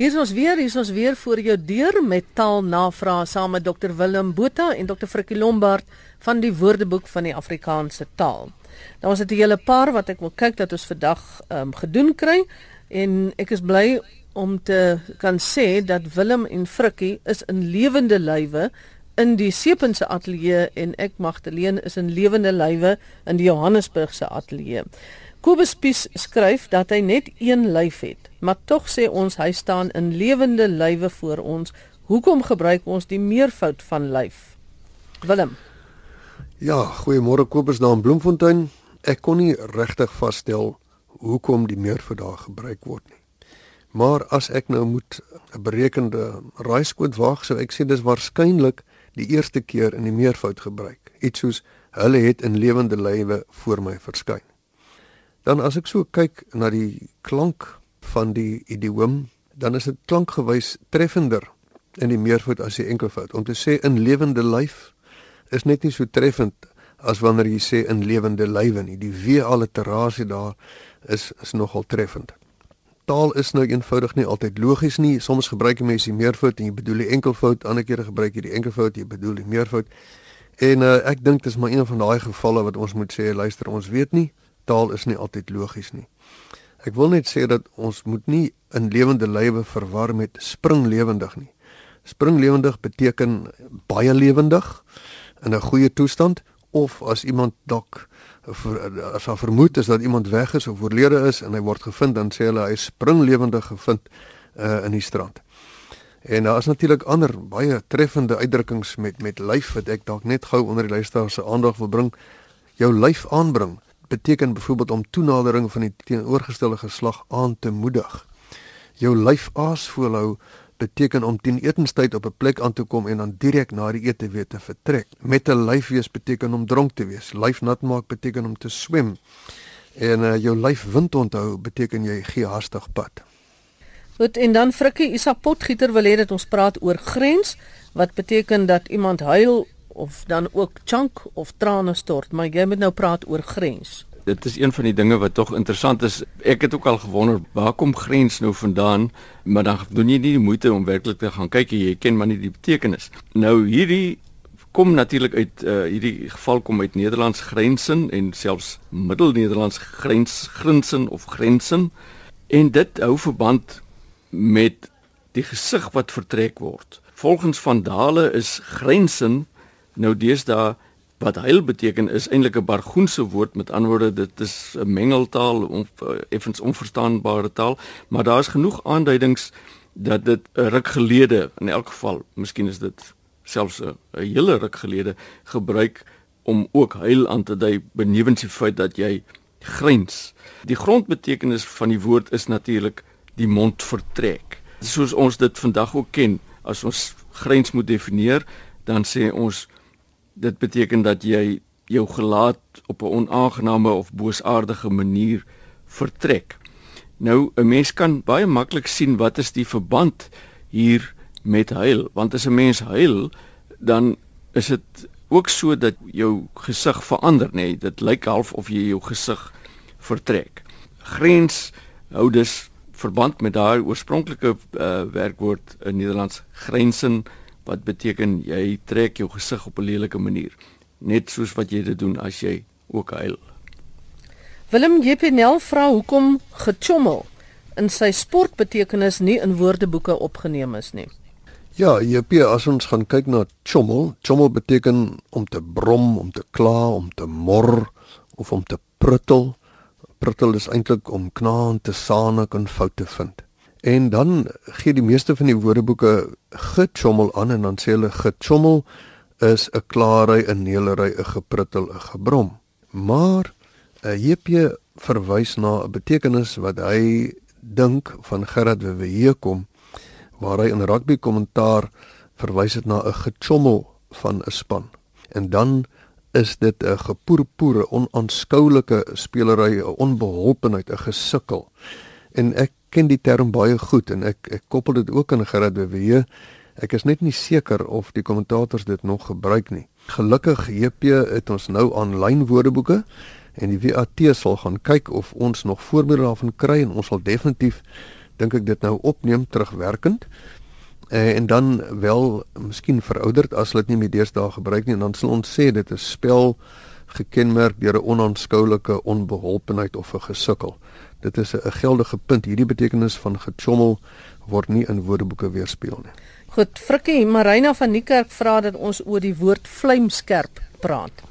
Hier is ons weer, hier is ons weer voor jou deur met taalnavrae saam met Dr Willem Botha en Dr Frikkie Lombard van die Woordeboek van die Afrikaanse taal. Nou ons het 'n hele paar wat ek wil kyk dat ons vandag ehm um, gedoen kry en ek is bly om te kan sê dat Willem en Frikkie is in lewende lywe in die Sepense ateljee en ek Magdalene is in lewende lywe in die Johannesburgse ateljee. Kobus Pies skryf dat hy net een lyf het, maar tog sê ons hy staan in lewende lywe voor ons. Hoekom gebruik ons die meervoud van lyf? Willem. Ja, goeiemôre Kobus daar in Bloemfontein. Ek kon nie regtig vasstel hoekom die meervoud daar gebruik word nie. Maar as ek nou moet 'n berekende raaiskoot waag, sou ek sê dis waarskynlik die eerste keer in die meervoud gebruik. Iets soos hulle het in lewende lywe voor my verskyn. Dan as ek so kyk na die klank van die idioom, dan is dit klankgewys treffender in die meervoud as die enkelvoud. Om te sê in lewende lyf is net nie so treffend as wanneer jy sê in lewende lywe nie. Die w-alliterasie daar is is nogal treffend. Taal is nou eenvoudig nie altyd logies nie. Soms gebruik jy mense die meervoud en jy bedoel die enkelvoud, ander kere gebruik jy die enkelvoud en jy bedoel die meervoud. En uh, ek dink dit is maar een van daai gevalle wat ons moet sê, luister, ons weet nie taal is nie altyd logies nie. Ek wil net sê dat ons moet nie in lewende lywe verwar met springlewendig nie. Springlewendig beteken baie lewendig in 'n goeie toestand of as iemand dalk as daar vermoed is dat iemand weg is of oorlede is en hy word gevind dan sê hulle hy is springlewendig gevind uh, in die strand. En daar is natuurlik ander baie treffende uitdrukkings met met lyf wat ek dalk net gou onder die luisteraar se aandag wil bring. Jou lyf aanbring beteken byvoorbeeld om toenadering van die teenoorgestelde geslag aan te moedig. Jou lyf aas voorhou beteken om teen etenstyd op 'n plek aan te kom en dan direk na die ete weer te vertrek. Met 'n lyf wees beteken om dronk te wees. Lyf nat maak beteken om te swem. En uh, jou lyf wind onthou beteken jy gee hastig pad. Goed en dan Frikkie Isak Potgieter wil hê dat ons praat oor grens wat beteken dat iemand huil of dan ook chunk of trane stort, maar jy moet nou praat oor grens. Dit is een van die dinge wat tog interessant is. Ek het ook al gewonder waar kom grens nou vandaan, maar dan doen jy nie die moeite om werklik te gaan kyk jy ken maar nie die betekenis. Nou hierdie kom natuurlik uit uh, hierdie geval kom uit Nederlands grensin en selfs Middelnederlands grens grinsin of grensin en dit hou verband met die gesig wat vertrek word. Volgens Van Dale is grensin Nou deesdae wat huil beteken is eintlik 'n bargoense woord met ander woorde dit is 'n mengeltaal of uh, effens onverstaanbare taal, maar daar is genoeg aanduidings dat dit 'n ruk gelede in elk geval, miskien is dit selfs 'n hele ruk gelede gebruik om ook huil aan te dui benewens die feit dat jy grens. Die grondbetekenis van die woord is natuurlik die mond vertrek. Soos ons dit vandag ook ken, as ons grens moet definieer, dan sê ons dit beteken dat jy jou gelaat op 'n onaangename of boosaardige manier vertrek. Nou 'n mens kan baie maklik sien wat is die verband hier met huil, want as 'n mens huil, dan is dit ook so dat jou gesig verander, nê? Nee, dit lyk half of jy jou gesig vertrek. Grens hou dus verband met daai oorspronklike uh, werkwoord in Nederlands grensin wat beteken jy trek jou gesig op 'n lelike manier net soos wat jy dit doen as jy ook huil Willem Jepinel vra hoekom gechommel in sy sportbetekenis nie in woordeboeke opgeneem is nie Ja, JP, as ons gaan kyk na chommel, chommel beteken om te brom, om te kla, om te mor of om te pruttel. Pruttel is eintlik om knaand te saanik en foute vind. En dan gee die meeste van die woordeboeke gechommel aan en dan sê hulle gechommel is 'n klaarry, 'n neelery, 'n gepruttel, 'n gebrom. Maar uh, JP verwys na 'n betekenis wat hy dink van Gerard Wewe kom waar hy in rugby kommentaar verwys het na 'n gechommel van 'n span. En dan is dit 'n gepoerpoere, onaanskoulike spelery, 'n onbeholpenheid, 'n gesukkel. En ek ken die term baie goed en ek ek koppel dit ook aan Gerard de Wee. Ek is net nie seker of die kommentators dit nog gebruik nie. Gelukkig JP het ons nou aanlyn woordeboeke en die WAT sal gaan kyk of ons nog voorbeelde daarvan kry en ons sal definitief dink ek dit nou opneem terugwerkend uh, en dan wel miskien verouderd as hulle dit nie meer deesdae gebruik nie en dan sal ons sê dit is spel gekenmerk deur 'n onaanskoulike onbeholpenheid of 'n gesukkel. Dit is 'n geldige punt. Hierdie betekenis van gechommel word nie in woordeboeke weerspieël nie. Goed, Frikkie Marina van Niekerk vra dat ons oor die woord vlamskerp praat.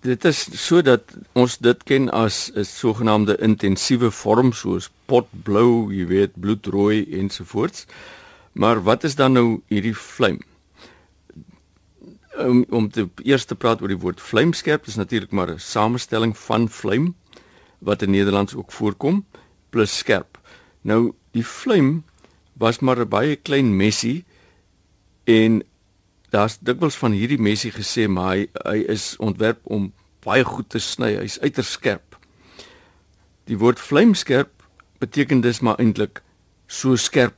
Dit is sodat ons dit ken as 'n sogenaamde intensiewe vorm soos potblou, jy weet, bloedrooi ensovoorts. Maar wat is dan nou hierdie vlam? Om om te eers te praat oor die woord vlamskerp is natuurlik maar 'n samestelling van vlam wat in Nederlands ook voorkom plus skerp. Nou die vlam was maar 'n baie klein messie en daar's dikwels van hierdie messie gesê maar hy hy is ontwerp om baie goed te sny. Hy's uiters skerp. Die woord vlamskerp beteken dus maar eintlik so skerp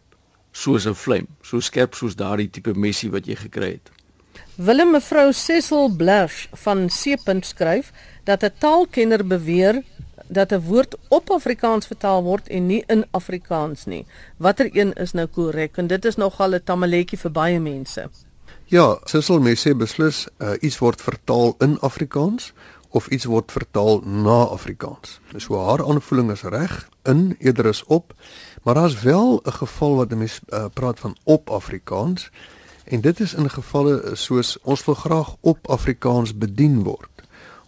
soos 'n vlam, so skerp soos daardie tipe messie wat jy gekry het. Willem mevrou Cecil Blash van Seepunt skryf dat 'n taalkenner beweer dat 'n woord op Afrikaans vertaal word en nie in Afrikaans nie. Watter een is nou korrek? En dit is nogal 'n tamaletjie vir baie mense. Ja, Cecil mense beslis uh, iets word vertaal in Afrikaans of iets word vertaal na Afrikaans. So haar aanvoeling is reg, in eerder is op. Maar daar's wel 'n geval wat mense uh, praat van op Afrikaans en dit is in gevalle soos ons wil graag op Afrikaans bedien word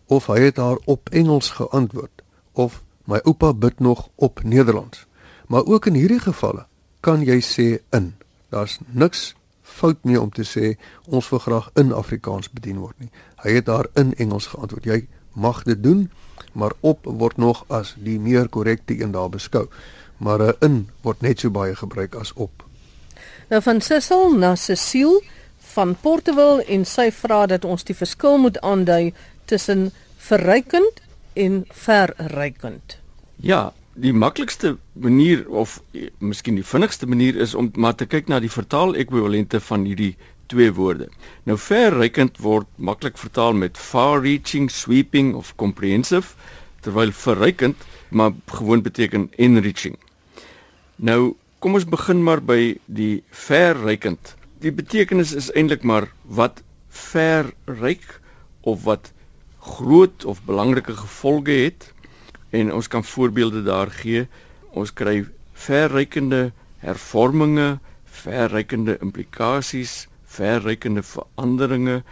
of hy het haar op Engels geantwoord of my oupa bid nog op Nederlands. Maar ook in hierdie gevalle kan jy sê in. Daar's niks fout mee om te sê ons wil graag in Afrikaans bedien word nie. Hy het daar in Engels geantwoord. Jy mag dit doen, maar op word nog as die meer korrekte een daar beskou maar in word net so baie gebruik as op. Nou van Sissel na Cecile van Portewil en sy vra dat ons die verskil moet aandui tussen verrykend en verrykend. Ja, die maklikste manier of eh, miskien die vinnigste manier is om maar te kyk na die vertaal-ekwivalente van hierdie twee woorde. Nou verrykend word maklik vertaal met far-reaching, sweeping of comprehensive, terwyl verrykend maar gewoon beteken enriching. Nou, kom ons begin maar by die verrykend. Die betekenis is eintlik maar wat verryk of wat groot of belangrike gevolge het en ons kan voorbeelde daar gee. Ons kry verrykende hervorminge, verrykende implikasies, verrykende veranderinge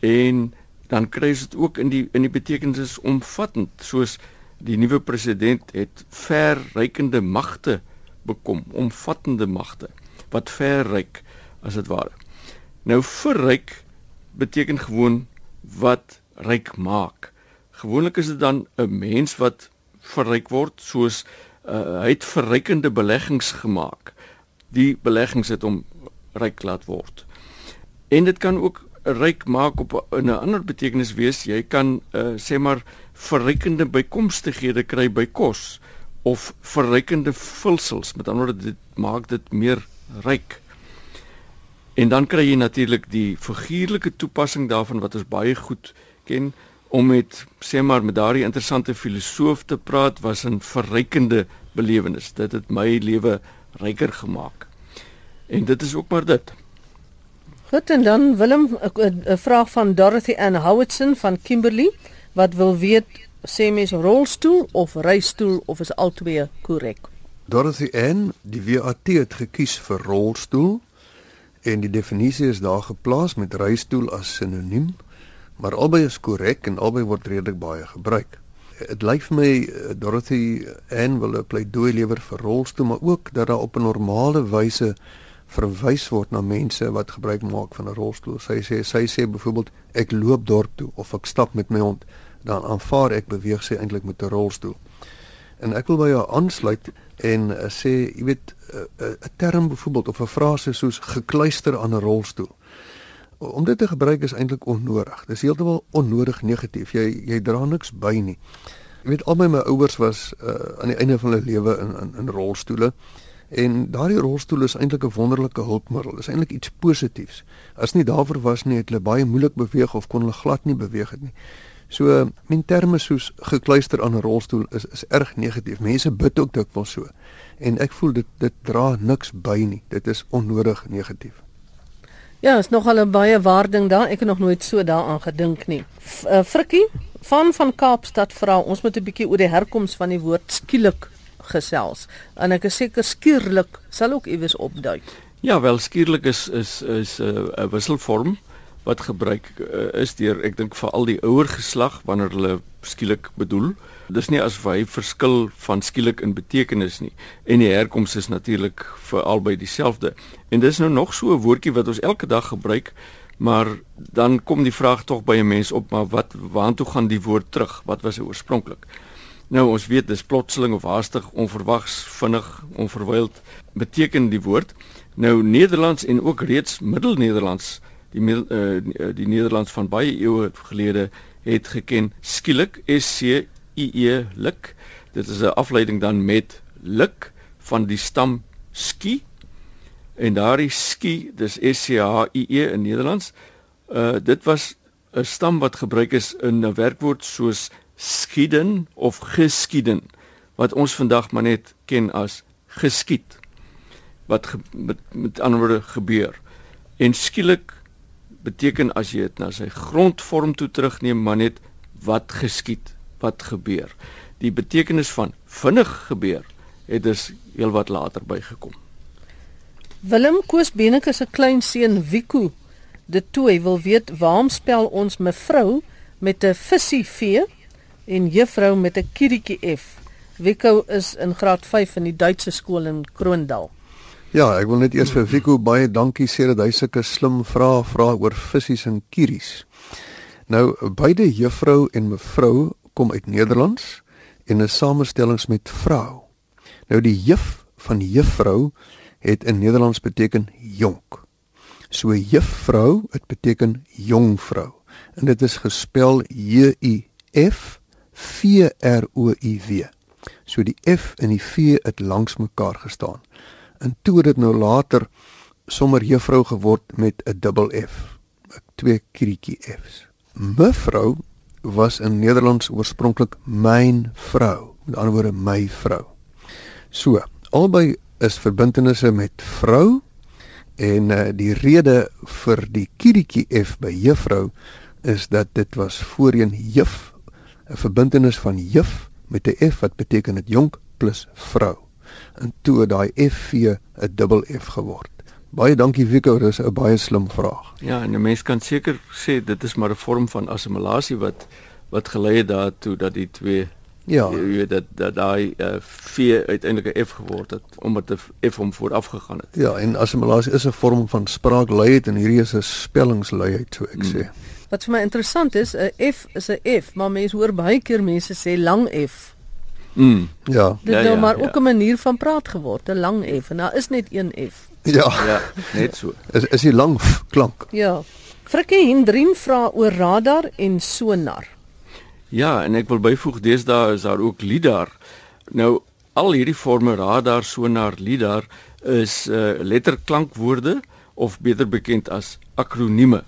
en dan kry jy dit ook in die in die betekenis omvattend soos die nuwe president het verrykende magte bekom, omvattende magte wat verryk as dit ware. Nou verryk beteken gewoon wat ryk maak. Gewoonlik is dit dan 'n mens wat verryk word soos uh, hy het verrykende beleggings gemaak. Die beleggings het hom ryk laat word. En dit kan ook ryk maak op 'n ander betekenis wees. Jy kan uh, sê maar verrykende bykomstighede kry by kos of verrykende vulsels. Met ander woorde dit maak dit meer ryk. En dan kry jy natuurlik die figuurlike toepassing daarvan wat ons baie goed ken om met sê maar met daardie interessante filosoof te praat was 'n verrykende belewenis. Dit het my lewe ryker gemaak. En dit is ook maar dit. Goed en dan Willem 'n vraag van Dorothy Ann Howardson van Kimberley wat wil weet sê mens rolstoel of reistool of is albei korrek? Dorothy Ann, die WAT het gekies vir rolstoel en die definisie is daar geplaas met reistool as sinoniem, maar albei is korrek en albei word redelik baie gebruik. Dit lyk vir my eh, Dorothy Ann wil 'n pleidooi lewer vir rolstoel, maar ook dat daar op 'n normale wyse verwys word na mense wat gebruik maak van 'n rolstoel. Sy sê sy sê byvoorbeeld ek loop dorp toe of ek stap met my hond, dan aanvaar ek beweeg sy eintlik met 'n rolstoel. En ek wil by haar aansluit en uh, sê, jy weet, eh, 'n uh, uh, term byvoorbeeld of 'n frase soos gekluister aan 'n rolstoel. Om dit te gebruik is eintlik onnodig. Dis heeltemal onnodig negatief. Jy jy dra niks by nie. Jy weet albei my ouers was uh, aan die einde van hulle lewe in in in rolstoele. En daardie rolstoel is eintlik 'n wonderlike hulpmiddel. Dit is eintlik iets positiefs. As nie daarvoor was nie, het hulle baie moeilik beweeg of kon hulle glad nie beweeg het nie. So men terme soos gekluister aan 'n rolstoel is is erg negatief. Mense bid ook dikwels so. En ek voel dit dit dra niks by nie. Dit is onnodig negatief. Ja, is nogal 'n baie waarding daar. Ek het nog nooit so daaraan gedink nie. F uh, Frikkie van van Kaapstad vra ons moet 'n bietjie oor die herkoms van die woord skielik gesels. En ek is seker skielik sal ook iewers opduik. Ja, wel skielik is is is 'n uh, wisselvorm wat gebruik uh, is deur ek dink vir al die ouer geslag wanneer hulle skielik bedoel. Dis nie asof hy verskil van skielik in betekenis nie en die herkoms is natuurlik vir albei dieselfde. En dis nou nog so 'n woordjie wat ons elke dag gebruik, maar dan kom die vraag tog by 'n mens op, maar wat waartoe gaan die woord terug? Wat was hy oorspronklik? Nou ons weet dis plotseling of haastig, onverwags, vinnig, onverwyld beteken die woord. Nou Nederlands en ook reeds Middelnederlands, die uh, die Nederlands van baie eeue gelede het geken skielik S C I E lik. Dit is 'n afleiding dan met lik van die stam ski. En daardie ski, dis S C H I E in Nederlands. Uh dit was 'n stam wat gebruik is in 'n werkwoord soos skieden of geskieden wat ons vandag maar net ken as geskied wat ge, met met ander woorde gebeur en skielik beteken as jy dit na sy grondvorm toe terugneem maar net wat geskied wat gebeur die betekenis van vinnig gebeur het dus heelwat later bygekom Willem Koos Beneke se klein seun Wiku de Tooi wil weet waarom spel ons mevrou met 'n visie v en juffrou met 'n kirietjie F. Wico is in graad 5 in die Duitse skool in Kroondal. Ja, ek wil net eers vir Wico baie dankie sê dat hy sulke slim vrae vra oor visse en kieries. Nou, beide juffrou en mevrou kom uit Nederlands en is samestellings met vrou. Nou die juf van juffrou het in Nederlands beteken jonk. So juffrou, dit beteken jong vrou. En dit is gespel J U F V R O I W. So die F en die V het langs mekaar gestaan. En toe het dit nou later sommer juffrou geword met 'n dubbel F. Twee krietjie F's. Mevrou was in Nederlands oorspronklik myn vrou, met ander woorde my vrou. So, albei is verbintenisse met vrou en uh, die rede vir die krietjie F by juffrou is dat dit was voorheen juf 'n verbintenis van juf met 'n f wat beteken dit jonk plus vrou. En toe daai FV 'n dubbel F geword. Baie dankie Wico, dis 'n baie slim vraag. Ja, en 'n mens kan seker sê dit is maar 'n vorm van assimilasie wat wat gelei het daartoe dat die twee ja, jy weet dat dat daai uh, V uiteindelik 'n F geword het omdat 'n F hom vooraf gegaan het. Ja, en assimilasie is 'n vorm van spraakluiheid en hierdie is 'n spellingsluiheid, so ek hmm. sê. Wat vir my interessant is, 'n F is 'n F, maar mense hoor baie keer mense sê lang F. Mm, ja. Dit ja, nou ja, maar ook ja. 'n manier van praat geword, 'n lang F en daar is net een F. Ja. Ja, net so. Is is die lang f klank. Ja. Frikkie Hendrin vra oor radar en sonar. Ja, en ek wil byvoeg deesdae is daar ook lidar. Nou al hierdie forme radar, sonar, lidar is uh letterklankwoorde of beter bekend as akronieme.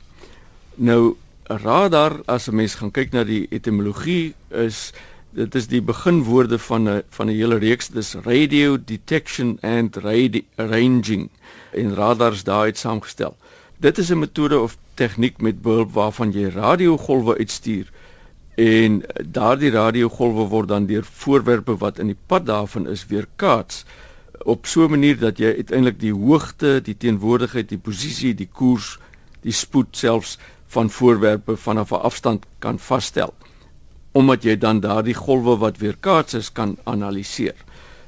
Nou radar as 'n mens gaan kyk na die etimologie is dit is die beginwoorde van 'n van 'n hele reeks. Dis radio detection and radio ranging. En radars daai het saamgestel. Dit is 'n metode of tegniek met behulp waarvan jy radiogolwe uitstuur. En daardie radiogolwe word dan deur voorwerpe wat in die pad daarvan is weerkaats op so 'n manier dat jy uiteindelik die hoogte, die teenwoordigheid, die posisie, die koers, die spoed selfs van voorwerpe vanaf 'n afstand kan vasstel omdat jy dan daardie golwe wat weerkaats is kan analiseer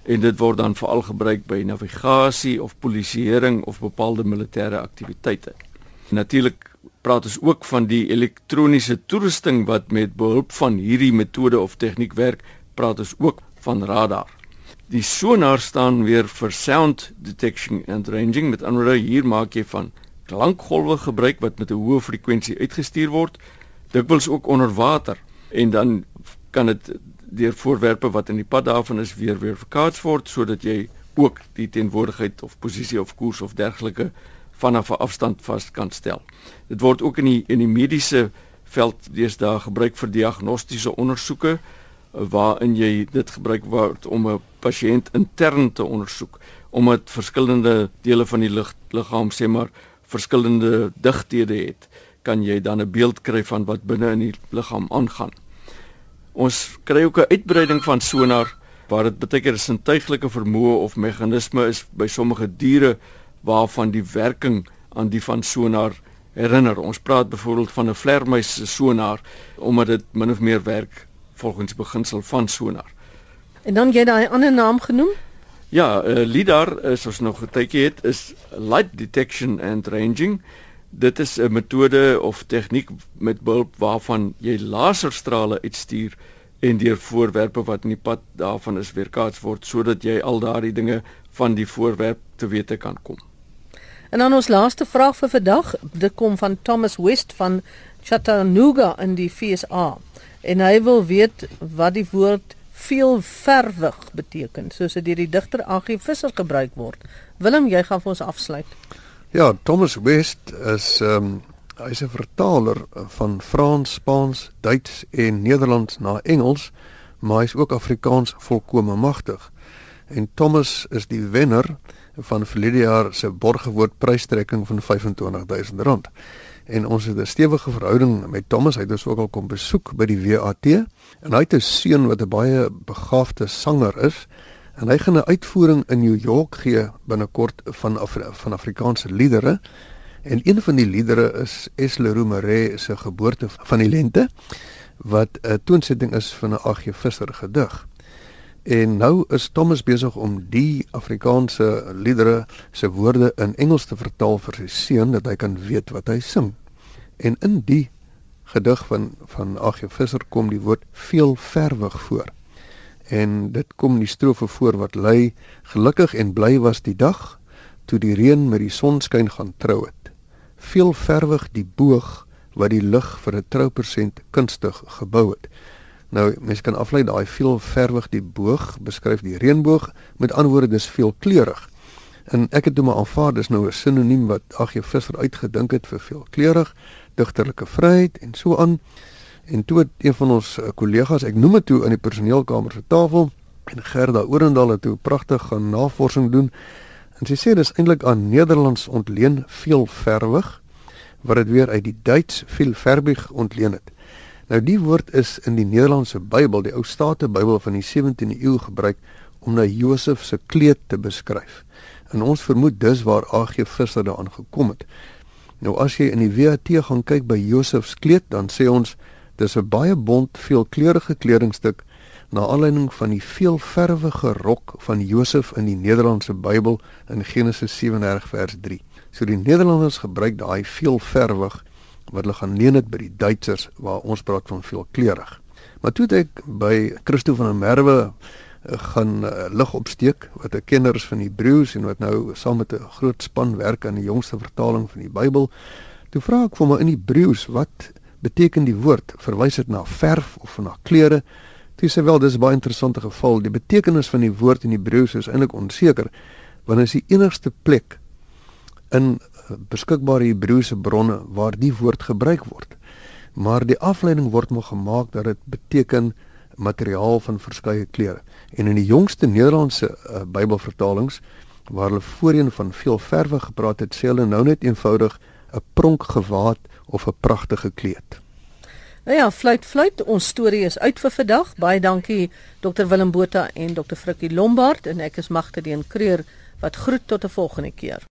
en dit word dan veral gebruik by navigasie of polisieering of bepaalde militêre aktiwiteite. Natuurlik praat ons ook van die elektroniese toerusting wat met behulp van hierdie metode of tegniek werk, praat ons ook van radar. Die sonar staan weer vir sound detection and ranging met ander woorde hier maak jy van klankgolwe gebruik wat met 'n hoë frekwensie uitgestuur word, dikwels ook onder water en dan kan dit deur voorwerpe wat in die pad daarvan is weer weer verkaats word sodat jy ook die teenwoordigheid of posisie of koers of dergelike vanaf 'n afstand vas kan stel. Dit word ook in die in die mediese veld deesdae gebruik vir diagnostiese ondersoeke waarin jy dit gebruik word om 'n pasiënt intern te ondersoek omdat verskillende dele van die lig, liggaam sê maar verskillende digthede het kan jy dan 'n beeld kry van wat binne in die liggaam aangaan. Ons kry ook 'n uitbreiding van sonar waar dit beteken 'n sintuiglike vermoë of meganisme is by sommige diere waarvan die werking aan die van sonar herinner. Ons praat byvoorbeeld van 'n vlermuis se sonar omdat dit min of meer werk volgens beginsel van sonar. En dan jy daai ander naam genoem? Ja, uh, lidar is ons nog 'n tydjie het is light detection and ranging. Dit is 'n metode of tegniek met behulp waarvan jy laserstrale uitstuur en deur voorwerpe wat in die pad daarvan is weerkaats word sodat jy al daardie dinge van die voorwerp te wete kan kom. En dan ons laaste vraag vir vandag, dit kom van Thomas West van Chattanooga in die FSA en hy wil weet wat die woord veelverwig beteken soos dit deur die digter A.G. Visser gebruik word. Willem, jy gaan vir ons afsluit. Ja, Thomas West is ehm um, hy's 'n vertaler van Frans, Spaans, Duits en Nederlands na Engels, maar hy's ook Afrikaans volkome magtig. En Thomas is die wenner van verlede jaar se borgewoord prystrekking van R25000 en ons het 'n stewige verhouding met Thomas. Hy het ons ook al kom besoek by die WAT en hy het 'n seun wat 'n baie begaafde sanger is en hy gaan 'n uitvoering in New York gee binnekort van Afri van Afrikaanse liedere. En een van die liedere is Esle Romeré se geboorte van die lente wat 'n toonsetting is van 'n AG Visser gedig. En nou is Thomas besig om die Afrikaanse liedere se woorde in Engels te vertaal vir sy seun dat hy kan weet wat hy sing. En in die gedig van van A.G. Visser kom die woord veelverwig voor. En dit kom in die strofe voor wat lui gelukkig en bly was die dag toe die reën met die sonskyn gaan trou het. Veelverwig die boog wat die lig vir 'n troupersent kunstig gebou het. Nou mens kan aflei daai veel verwig die boog beskryf die reënboog met antwoorde dis veel kleurig. En ek het maar aanvaar dis nou 'n sinoniem wat ag jy Visser uitgedink het vir veel kleurig, digterlike vryheid en so aan. En toe het een van ons eh, kollegas, ek noem dit toe in die personeelkamer se tafel en Gerda Orendal het toe pragtig gaan navorsing doen. En sy sê dis eintlik aan Nederlands ontleen veel verwig wat dit weer uit die Duits veel verbig ontleen het. Nou die woord is in die Nederlandse Bybel, die Ou State Bybel van die 17de eeu gebruik om na Josef se kleed te beskryf. En ons vermoed dis waar AG Visser daaraan gekom het. Nou as jy in die WAT gaan kyk by Josef se kleed, dan sê ons dis 'n baie bont, veelkleurige kledingstuk na aanleiding van die veelverwige rok van Josef in die Nederlandse Bybel in Genesis 37 vers 3. So die Nederlanders gebruik daai veelverwig wat hulle gaan leen dit by die Duitsers waar ons praat van veelkleurig. Maar toe ek by Christo van der Merwe eh, gaan uh, lig opsteek wat 'n kenner is van Hebreëus en wat nou saam met 'n groot span werk aan die jongste vertaling van die Bybel. Toe vra ek vir my in Hebreëus wat beteken die woord? Verwys dit na verf of na kleure? Toe sê wel dis 'n baie interessante geval. Die betekenis van die woord in Hebreëus is eintlik onseker want dit is die enigste plek in beskikbare Hebreëse bronne waar die woord gebruik word. Maar die afleiding word maar gemaak dat dit beteken materiaal van verskeie kleure. En in die jongste Nederlandse uh, Bybelvertalings waar hulle voorheen van veel verwe gepraat het, sê hulle nou net eenvoudig 'n pronkgewaad of 'n pragtige kleed. Nou ja, fluit fluit, ons storie is uit vir vandag. Baie dankie Dr Willem Botha en Dr Frikkie Lombard en ek is Magte die Kreur wat groet tot 'n volgende keer.